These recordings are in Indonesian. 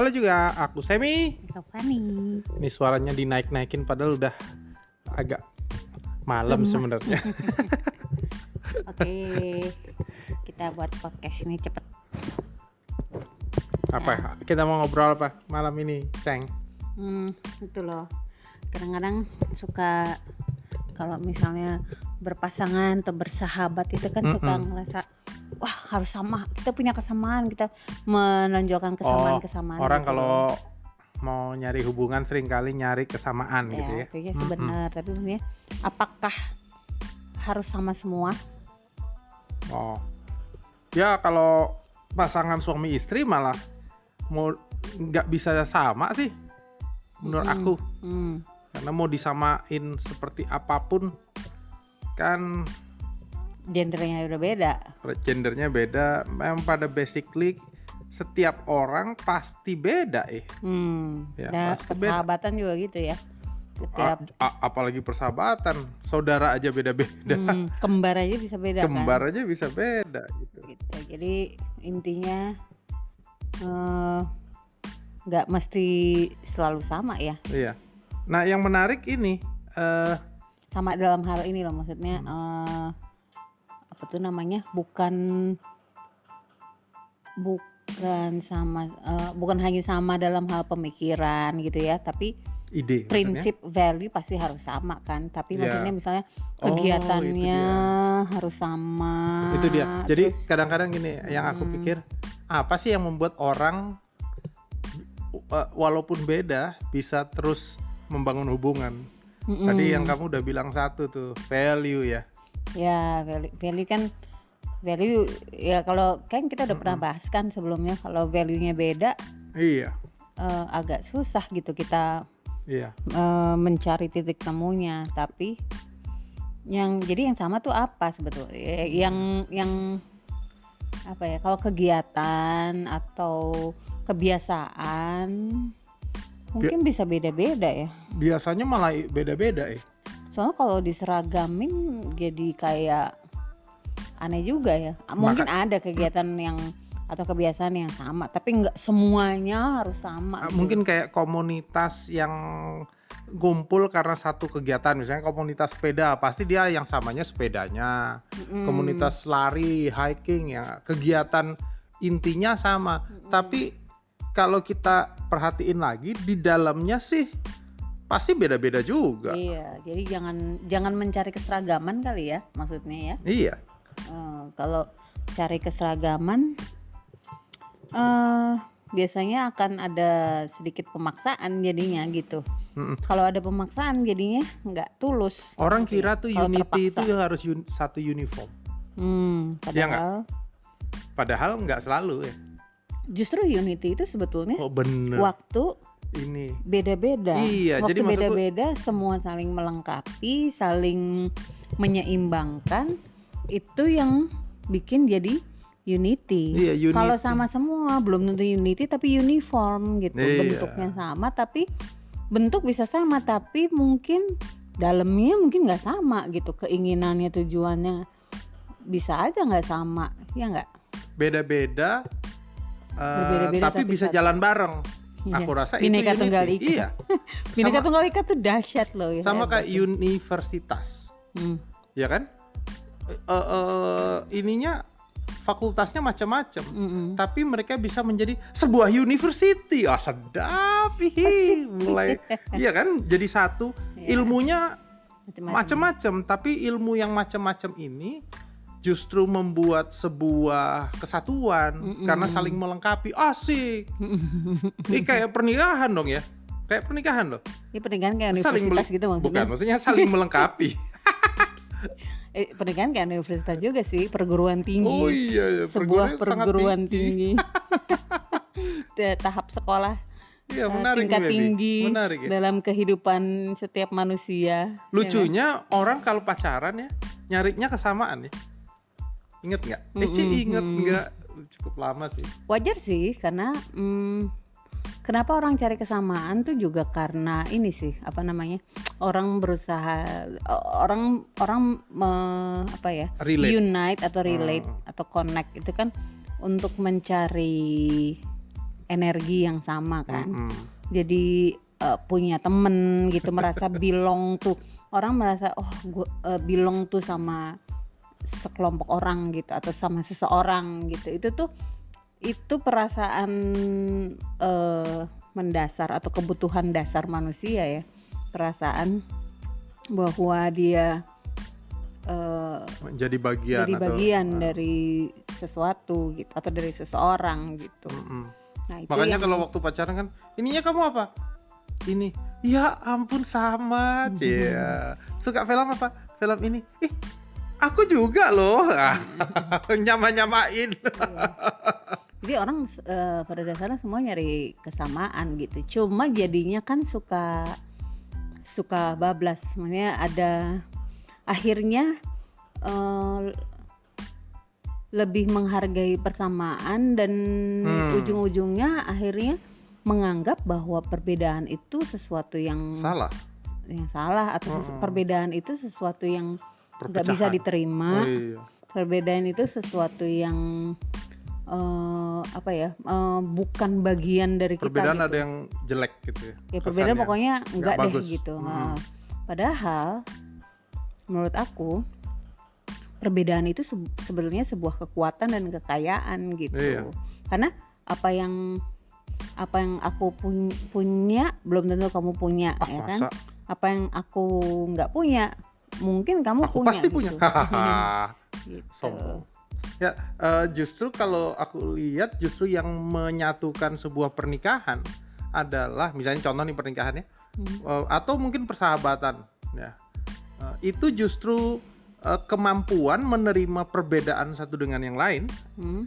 Halo juga aku Semi. Sofani. Ini suaranya dinaik-naikin padahal udah agak malam sebenarnya. Oke, kita buat podcast ini cepet. apa? ya? Kita mau ngobrol apa malam ini, Ceng? Hmm, itu loh. Kadang-kadang suka kalau misalnya berpasangan atau bersahabat itu kan suka Mm-mm. ngerasa wah harus sama. Kita punya kesamaan, kita menonjolkan kesamaan-kesamaan. orang gitu kalau mau nyari hubungan sering kali nyari kesamaan loh. gitu ya. itu ya Mm-mm. sebenar. Tapi sebenarnya apakah harus sama semua? Oh. Ya kalau pasangan suami istri malah mau nggak bisa sama sih menurut Mm-mm. aku. Hmm. Karena mau disamain seperti apa pun kan Gendernya udah beda. gendernya beda. Memang pada basically setiap orang pasti beda eh. Hmm. Ya, Dan pasti beda. persahabatan juga gitu ya. Setiap A- a- apalagi persahabatan, saudara aja beda-beda. hmm, kembar aja bisa beda Kembar kan. aja bisa beda gitu. Gitu. Jadi intinya eh, nggak mesti selalu sama ya. Iya. Nah, yang menarik ini eh Sama dalam hal ini loh maksudnya Hmm. eh, apa tuh namanya? Bukan bukan sama eh, bukan hanya sama dalam hal pemikiran gitu ya, tapi ide maksudnya. prinsip value pasti harus sama kan tapi Iya. maksudnya misalnya Oh, kegiatannya itu harus sama itu dia jadi kadang-kadang gini yang aku Hmm. pikir apa sih yang membuat orang uh, walaupun beda bisa terus membangun hubungan Mm-mm. tadi yang kamu udah bilang satu tuh value ya ya value, value kan value ya kalau kan kita udah pernah bahas kan sebelumnya kalau value-nya beda iya. eh, agak susah gitu kita iya. eh, mencari titik temunya. Tapi yang jadi yang sama tuh apa sebetulnya? Eh, yang yang apa ya kalau kegiatan atau kebiasaan mungkin bisa beda-beda ya. Biasanya malah beda-beda eh soalnya kalau diseragamin jadi kayak aneh juga ya mungkin ada kegiatan yang atau kebiasaan yang sama tapi nggak semuanya harus sama Ah, gitu. mungkin kayak komunitas yang ngumpul karena satu kegiatan misalnya komunitas sepeda pasti dia yang samanya sepedanya Mm-mm. komunitas lari, hiking ya kegiatan intinya sama. Tapi kalau kita perhatiin lagi di dalamnya sih pasti beda-beda juga. Iya, jadi jangan jangan mencari keseragaman kali ya, maksudnya ya. Iya. Eh, kalau cari keseragaman, eh biasanya akan ada sedikit pemaksaan jadinya gitu. Mm-mm. Kalau ada pemaksaan jadinya nggak tulus. Orang gitu kira ya, tuh unity terpaksa. itu harus un- satu uniform. Hmm, Iya padahal Padahal nggak selalu ya. justru unity itu sebetulnya Oh bener waktu ini. beda-beda. Iya, Waktu jadi beda-beda semua saling melengkapi, saling menyeimbangkan. Itu yang bikin jadi unity. Iya unity. Kalau sama semua belum tentu unity tapi uniform gitu. Iya. Bentuknya sama tapi bentuk bisa sama tapi mungkin dalamnya mungkin nggak sama gitu. Keinginannya, tujuannya bisa aja nggak sama, ya nggak? beda-beda. Berbeda-beda tapi tapi bisa satu. jalan bareng. Iya. Aku rasa Bineka itu Tunggal. Ika. Iya. Bineka Sama- Tunggal Ika tuh dahsyat loh. ya, Sama kayak universitas. Hmm. ya kan? Eh, eh, ininya fakultasnya macam-macam, Mm-mm. tapi mereka bisa menjadi sebuah university. Ah sedap, hihi. mulai, iya kan? Jadi satu, Iya, ilmunya macam-macam, tapi ilmu yang macam-macam ini justru membuat sebuah kesatuan Mm-mm. karena saling melengkapi. Asik. Ini kayak pernikahan dong ya. Kayak pernikahan loh. Ini pernikahan kayak Saling universitas meli- gitu maksudnya. Bukan, maksudnya saling melengkapi. Eh, pernikahan kayak universitas juga sih, perguruan tinggi. Oh iya, ya. Sebuah perguruan tinggi. tinggi. Tahap sekolah Iya, eh, menarik tingkat nih, tinggi Menarik ya. dalam kehidupan setiap manusia. ya Lucunya orang kalau pacaran ya nyarinya kesamaan ya. Ingat nggak? Eh, Ci, Mm-mm, inget mm. nggak? Cukup lama sih. Wajar sih karena mm, kenapa orang cari kesamaan tuh juga karena ini sih apa namanya orang berusaha orang orang me- apa ya Relate. unite atau relate Hmm. atau connect itu kan untuk mencari energi yang sama kan Mm-mm. jadi eh, punya temen gitu merasa belong tuh orang merasa oh gue belong tuh sama sekelompok orang gitu atau sama seseorang gitu itu tuh itu perasaan eh, mendasar atau kebutuhan dasar manusia ya perasaan bahwa dia eh, menjadi bagian jadi atau- bagian Ah. dari sesuatu gitu atau dari seseorang gitu Mm-mm. nah itu Makanya yang- kalau waktu pacaran kan, ininya kamu apa? Ini. Ya ampun sama, cia. Suka film apa? Film ini. Ih, aku juga loh. Nyama-nyamain. Iya. Jadi orang eh, pada dasarnya semua nyari kesamaan gitu. Cuma jadinya kan suka suka bablas. Maksudnya ada akhirnya eh, lebih menghargai persamaan dan Hmm. ujung-ujungnya akhirnya menganggap bahwa perbedaan itu sesuatu yang Salah. yang salah atau Mm-mm. perbedaan itu sesuatu yang nggak bisa diterima Oh, iya. perbedaan itu sesuatu yang eh, apa ya eh, bukan bagian dari kita Perbedaan gitu. ada yang jelek gitu ya. ya perbedaan kesannya. pokoknya enggak deh bagus. gitu Mm-mm. Nah, padahal menurut aku perbedaan itu se- sebenarnya sebuah kekuatan dan kekayaan gitu Iya. karena apa yang apa yang aku pun- punya belum tentu kamu punya Ah, ya kan masa? apa yang aku nggak punya mungkin kamu Aku punya pasti punya. gitu. Hahaha. Gitu. Sombong. Ya, eh, justru kalau aku lihat justru yang menyatukan sebuah pernikahan adalah misalnya contoh nih pernikahannya Hmm. eh, atau mungkin persahabatan ya. Eh, itu justru eh, kemampuan menerima perbedaan satu dengan yang lain Hmm.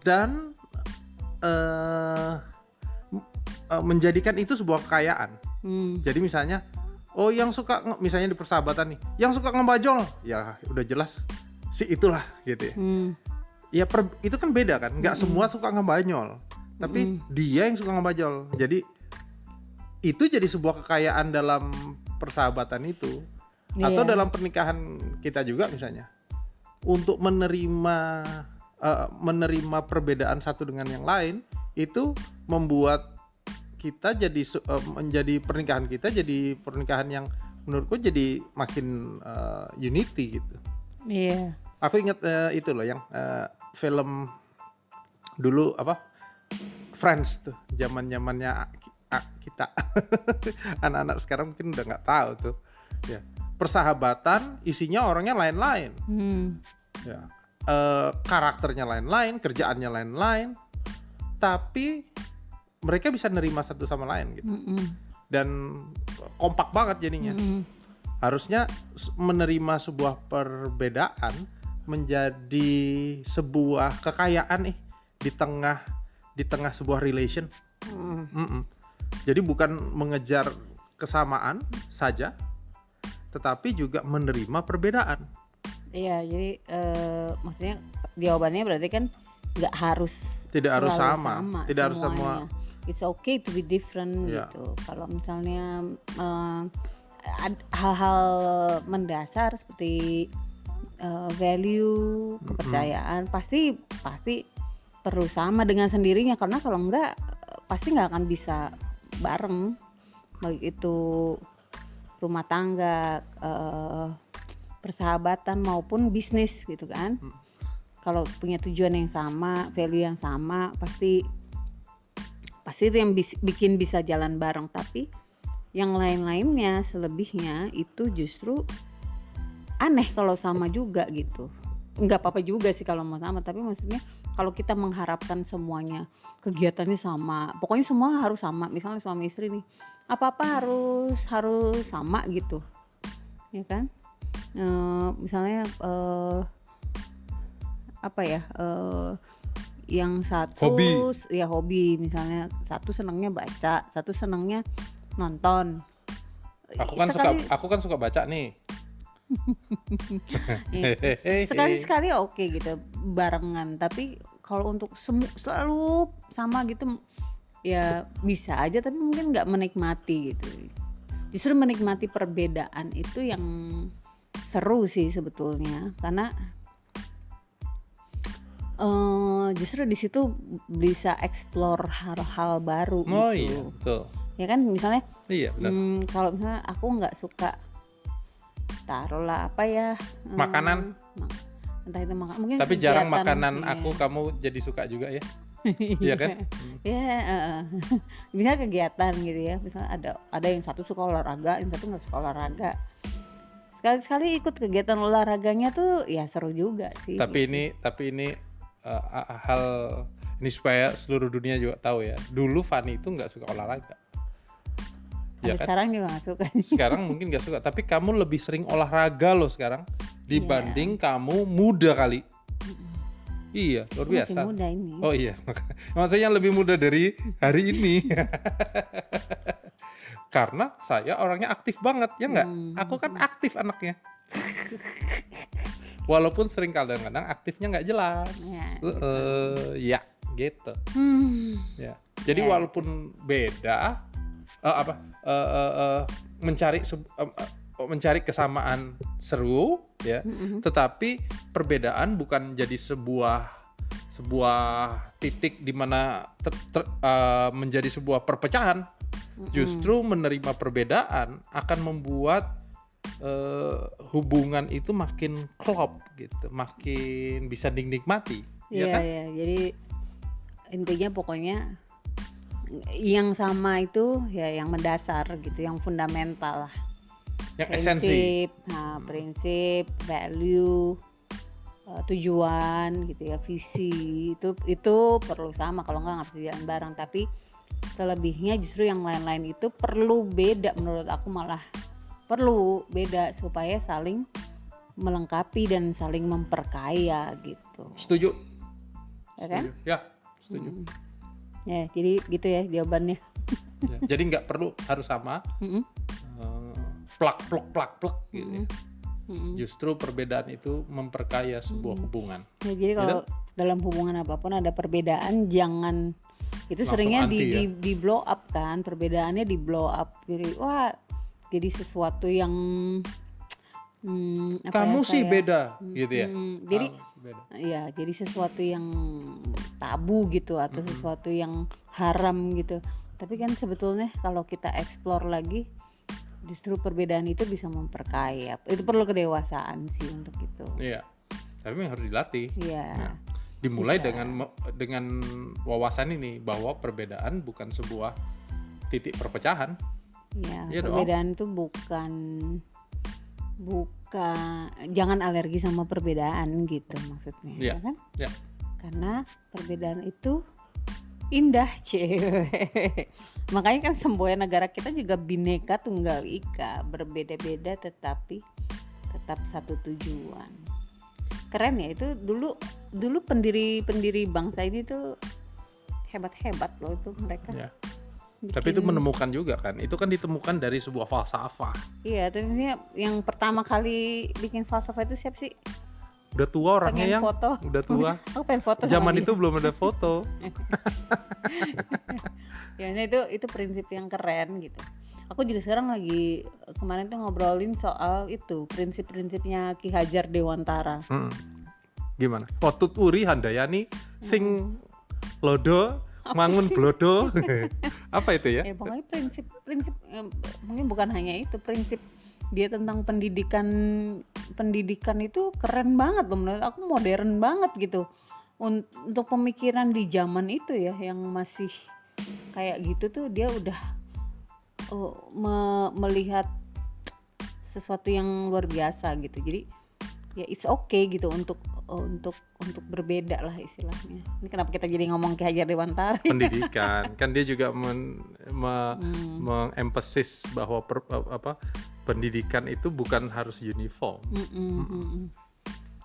dan m- eh, menjadikan itu sebuah kekayaan. Hmm. Jadi misalnya, oh yang suka misalnya di persahabatan nih, yang suka ngebajol, ya udah jelas si itulah gitu ya. Hmm. Ya per- itu kan beda kan, nggak Mm-mm. semua suka ngebanyol, tapi Mm-mm. dia yang suka ngebajol. Jadi itu jadi sebuah kekayaan dalam persahabatan itu, atau Iya. dalam pernikahan kita juga misalnya, untuk menerima eh, menerima perbedaan satu dengan yang lain itu membuat kita jadi eh, menjadi pernikahan kita jadi pernikahan yang menurutku jadi makin eh, unity gitu. Iya. Aku ingat eh, itu loh yang eh, film dulu apa Friends tuh zaman zamannya kita anak-anak sekarang mungkin udah nggak tahu tuh ya persahabatan isinya orangnya lain-lain Hmm. ya Eh, karakternya lain-lain kerjaannya lain-lain tapi mereka bisa nerima satu sama lain gitu Mm-mm. dan kompak banget jadinya Mm-mm. harusnya s- menerima sebuah perbedaan menjadi sebuah kekayaan nih di tengah di tengah sebuah relation Mm. Mm-mm. jadi bukan mengejar kesamaan saja tetapi juga menerima perbedaan Iya, jadi eh, maksudnya jawabannya berarti kan nggak harus tidak harus selalu sama, tidak harus semua. It's okay to be different Iya. gitu. Kalau misalnya ad- hal-hal mendasar seperti eh, value, kepercayaan pasti pasti perlu sama dengan sendirinya karena kalau enggak pasti nggak akan bisa bareng baik itu rumah tangga eh, persahabatan maupun bisnis gitu kan Hmm. kalau punya tujuan yang sama value yang sama pasti itu yang bis- bikin bisa jalan bareng. Tapi yang lain-lainnya selebihnya itu justru aneh kalau sama juga gitu. Nggak apa-apa juga sih kalau mau sama tapi maksudnya kalau kita mengharapkan semuanya kegiatannya sama pokoknya semua harus sama. Misalnya suami istri nih apa-apa harus harus sama gitu. Ya kan? Eh, misalnya eh, apa ya eh, yang satu Hobi. ya hobi misalnya satu senangnya baca satu senangnya nonton. Aku kan Sekali- suka aku kan suka baca nih. Iya. sekali sekali oke gitu barengan. Tapi kalau untuk semu selalu sama gitu ya bisa aja tapi mungkin nggak menikmati gitu. Justru menikmati perbedaan itu yang seru sih sebetulnya. Karena eh, justru di situ bisa explore hal-hal baru Oh gitu. iya, betul. Ya kan misalnya Iya, benar. hmm, kalau misalnya aku nggak suka taruhlah apa ya hmm, Makanan. mak- entah itu makan mungkin Tapi jarang makanan iya. aku kamu jadi suka juga ya. Iya kan? ya eh, bisa kegiatan gitu ya misalnya ada ada yang satu suka olahraga yang satu nggak suka olahraga sekali sekali ikut kegiatan olahraganya tuh ya seru juga sih Tapi ini tapi ini uh, hal ini supaya seluruh dunia juga tahu ya. Dulu Fani itu nggak suka olahraga. Ya kan? sekarang juga nggak suka Sekarang mungkin nggak suka, tapi kamu lebih sering olahraga loh sekarang dibanding Iya. kamu muda kali. Iya, luar biasa. masih muda ini Oh iya, maksudnya lebih muda dari hari ini. Karena saya orangnya aktif banget, ya nggak? Hmm. Aku kan aktif anaknya. Walaupun sering kadang-kadang aktifnya nggak jelas. Ya, Eh, ya, gitu. Hmm. Ya. Jadi Ya. walaupun beda, eh, apa? eh, eh, eh, mencari sub- eh, eh, mencari kesamaan seru, ya. Mm-mm. Tetapi perbedaan bukan jadi sebuah sebuah titik di mana ter- ter- eh, menjadi sebuah perpecahan. Justru menerima perbedaan akan membuat eh, hubungan itu makin klop gitu, makin bisa dinikmati, ya Iya, kan? iya. Jadi intinya pokoknya yang sama itu ya yang mendasar gitu, yang fundamental lah. Yang esensi. Prinsip, nah, prinsip, value, eh, tujuan gitu ya, visi itu itu perlu sama kalau nggak nggak bisa jalan bareng. Tapi selebihnya justru yang lain-lain itu perlu beda menurut aku malah perlu beda supaya saling melengkapi dan saling memperkaya gitu, Setuju? ya kan? Setuju. Ya, setuju. Mm. Ya, jadi gitu ya jawabannya. Ya, Jadi nggak perlu harus sama. Eh, plak plok plak plok gitu. ya. Justru perbedaan itu memperkaya sebuah Mm. hubungan. Ya, jadi kalau dalam hubungan apa pun ada perbedaan jangan itu Langsung seringnya di, ya? di di blow up kan perbedaannya di blow up jadi wah jadi sesuatu yang hmm, apa ya, Kamu sih kayak- beda, Hmm, gitu ya. hmm, jadi beda. ya jadi sesuatu yang tabu gitu atau Mm-mm. sesuatu yang haram gitu tapi kan sebetulnya kalau kita explore lagi justru perbedaan itu bisa memperkaya itu perlu kedewasaan sih untuk itu Iya. Tapi memang harus dilatih. Iya. Ya. Dimulai Bisa. dengan dengan wawasan ini bahwa perbedaan bukan sebuah titik perpecahan. Ya, dong. perbedaan itu bukan bukan jangan alergi sama perbedaan gitu maksudnya, Iya, ya kan? iya. Karena perbedaan itu indah, cewek. Makanya kan semboyan negara kita juga bineka tunggal ika, berbeda-beda tetapi tetap satu tujuan. Keren ya itu dulu dulu pendiri-pendiri bangsa ini tuh hebat-hebat loh itu mereka. Ya. Tapi itu bikin- menemukan juga kan. Itu kan ditemukan dari sebuah falsafah. Iya, ini yang pertama kali bikin falsafah itu siapa sih? Udah tua orangnya Pengen yang foto. udah tua. Aku pengen foto sama Zaman dia. itu belum ada foto. Ya, ini itu itu prinsip yang keren gitu. Aku juga sekarang lagi kemarin tuh ngobrolin soal itu prinsip-prinsipnya Ki Hajar Dewantara. Mm. Gimana? Potut Uri Handayani sing lodo mangun blodo. Apa itu ya? Ya pokoknya prinsip-prinsip eh, mungkin bukan hanya itu prinsip dia tentang pendidikan pendidikan itu keren banget loh menurut aku modern banget gitu Un- untuk pemikiran di zaman itu ya yang masih kayak gitu tuh dia udah oh, me- melihat sesuatu yang luar biasa gitu jadi ya it's okay gitu untuk untuk untuk berbeda lah istilahnya ini kenapa kita jadi ngomong Ki Hajar Dewantara Pendidikan. kan dia juga men, me- Hmm. mengemphasize bahwa per- apa pendidikan itu bukan harus uniform. Mm-mm, mm-mm.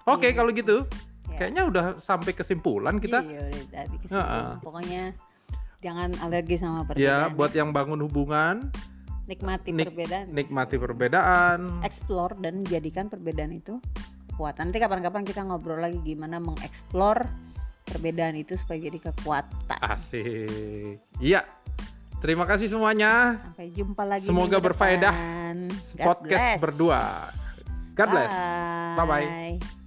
Oke, Iya. kalau gitu Ya. kayaknya udah sampai kesimpulan kita. Iya, udah tadi kesimpulan. Heeh. Pokoknya jangan alergi sama Ya, perbedaan. buat yang bangun hubungan, nikmati nik- perbedaan. nikmati perbedaan. Explore dan jadikan perbedaan itu kekuatan. Nanti kapan-kapan kita ngobrol lagi gimana mengeksplor perbedaan itu supaya jadi kekuatan. Asik. Iya. Terima kasih semuanya. Sampai jumpa lagi. Semoga berfaedah Podcast bless. berdua. God bless. Bye. Bye-bye.